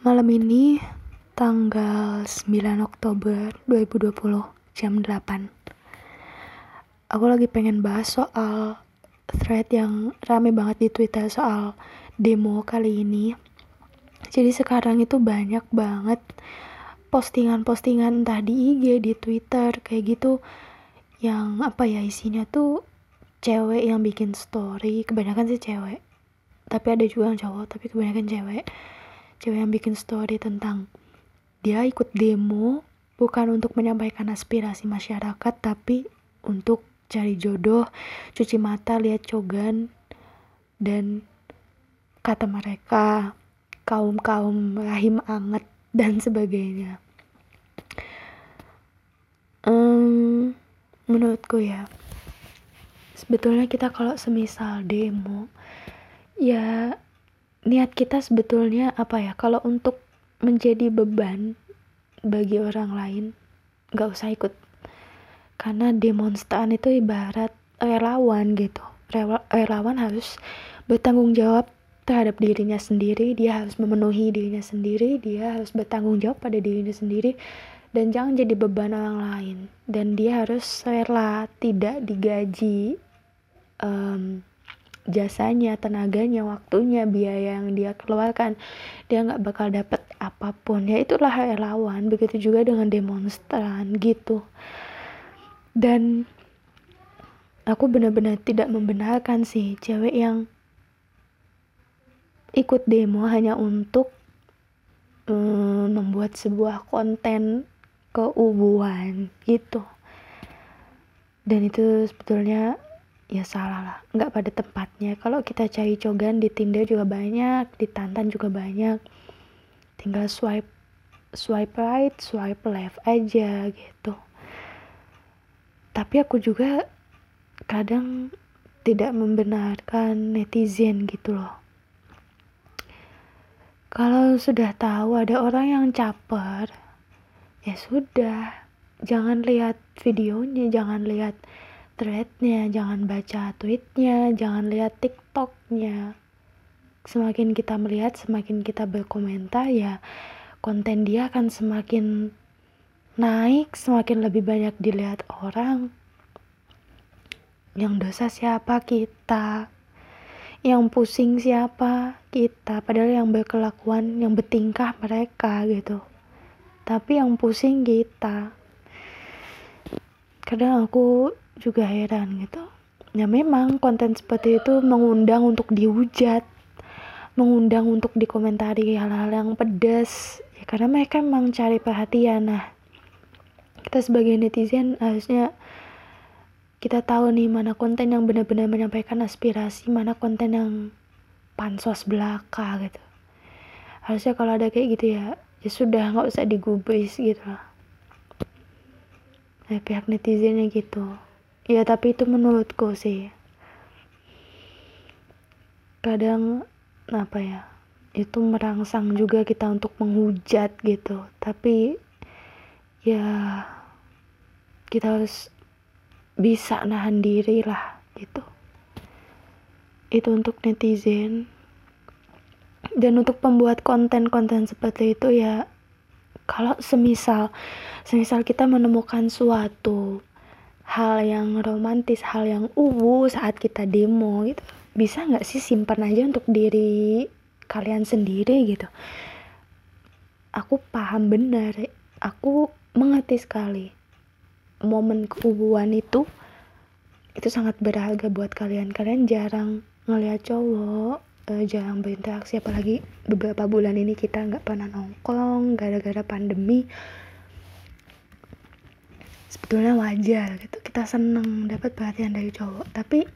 Malam ini tanggal 9 Oktober 2020 jam 8 Aku lagi pengen bahas soal thread yang rame banget di Twitter soal demo kali ini. Jadi sekarang itu banyak banget postingan-postingan entah di IG, di Twitter kayak gitu yang apa ya isinya tuh cewek yang bikin story. Kebanyakan sih cewek tapi ada juga yang cowok tapi kebanyakan cewek cewek yang bikin story tentang dia ikut demo bukan untuk menyampaikan aspirasi masyarakat tapi untuk cari jodoh cuci mata lihat cogan dan kata mereka kaum kaum rahim anget dan sebagainya. Um, menurutku ya sebetulnya kita kalau semisal demo ya niat kita sebetulnya apa ya? Kalau untuk menjadi beban bagi orang lain nggak usah ikut. Karena demonstran itu ibarat relawan gitu. Relawan harus bertanggung jawab terhadap dirinya sendiri dia harus memenuhi dirinya sendiri dia harus bertanggung jawab pada dirinya sendiri dan jangan jadi beban orang lain. Dan dia harus rela tidak digaji um, jasanya, tenaganya, waktunya, biaya yang dia keluarkan, dia nggak bakal dapet apa pun. Ya itulah relawan. Begitu juga dengan demonstran gitu. Dan aku benar-benar tidak membenarkan sih cewek yang ikut demo hanya untuk um, membuat sebuah konten keubuan gitu. Dan itu sebetulnya ya salah lah. Nggak pada tempatnya. Kalau kita cari cogan di Tinder juga banyak di Tantan juga banyak. Tinggal swipe swipe right swipe left aja gitu. Tapi aku juga kadang tidak membenarkan netizen gitu loh. Kalau sudah tahu ada orang yang caper ya sudah. Jangan lihat videonya jangan lihat threadnya, jangan baca tweetnya, jangan lihat tiktoknya. Semakin kita melihat, semakin kita berkomentar ya konten dia akan semakin naik, semakin lebih banyak dilihat orang. Yang dosa siapa kita? Yang pusing siapa kita? Padahal yang berkelakuan, yang bertingkah mereka gitu. Tapi yang pusing kita. Kadang aku juga heran gitu. Ya memang konten seperti itu mengundang untuk dihujat mengundang untuk dikomentari hal-hal yang pedas ya karena mereka memang cari perhatian. Nah kita sebagai netizen harusnya kita tahu nih mana konten yang benar-benar menyampaikan aspirasi mana konten yang pansos belaka gitu. Harusnya kalau ada kayak gitu ya ya sudah nggak usah digubris gitu lah. Nah, pihak netizennya gitu ya tapi itu menurutku sih. Kadang apa ya itu merangsang juga kita untuk menghujat gitu. Tapi ya kita harus bisa nahan diri lah gitu. Itu untuk netizen. Dan untuk pembuat konten-konten seperti itu ya kalau semisal semisal kita menemukan suatu hal yang romantis, hal yang uwu saat kita demo gitu. Bisa nggak sih simpan aja untuk diri kalian sendiri gitu. Aku paham benar, aku mengerti sekali momen keubuan itu itu sangat berharga buat kalian. Kalian jarang ngeliat cowok, uh, jarang berinteraksi apalagi beberapa bulan ini kita nggak pernah nongkrong gara-gara pandemi sebetulnya wajar gitu. Kita seneng dapat perhatian dari cowok tapi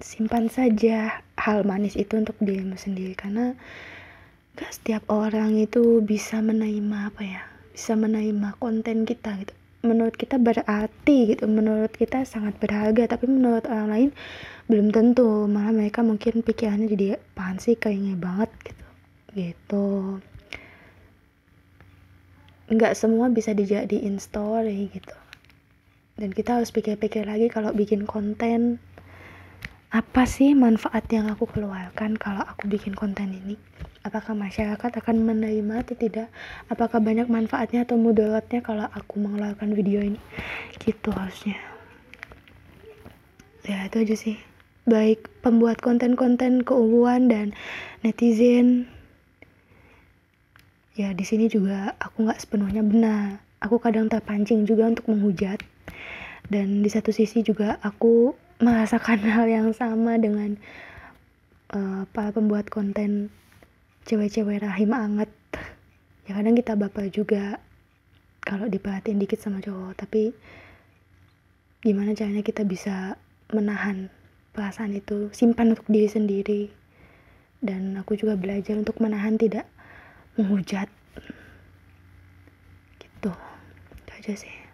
simpan saja hal manis itu untuk dirimu sendiri karena gak setiap orang itu bisa menerima apa ya bisa menerima konten kita gitu. Menurut kita berarti gitu menurut kita sangat berharga tapi menurut orang lain belum tentu. Malah mereka mungkin pikirannya jadi apaan sih kayaknya banget gitu. Gitu nggak semua bisa dijadiin story gitu. Dan kita harus pikir-pikir lagi kalau bikin konten apa sih manfaat yang aku keluarkan kalau aku bikin konten ini? Apakah masyarakat akan menerima atau tidak? Apakah banyak manfaatnya atau mudaratnya kalau aku mengeluarkan video ini? Gitu harusnya. Ya itu aja sih. Baik pembuat konten-konten keuangan dan netizen ya di sini juga aku nggak sepenuhnya benar. Aku kadang terpancing juga untuk menghujat. Dan di satu sisi juga aku merasakan hal yang sama dengan uh, para pembuat konten cewek-cewek rahim anget. Ya kadang kita baper juga kalau diperhatiin dikit sama cowok. Tapi gimana caranya kita bisa menahan perasaan itu simpan untuk diri sendiri. Dan aku juga belajar untuk menahan tidak menghujat. Gitu. Itu aja sih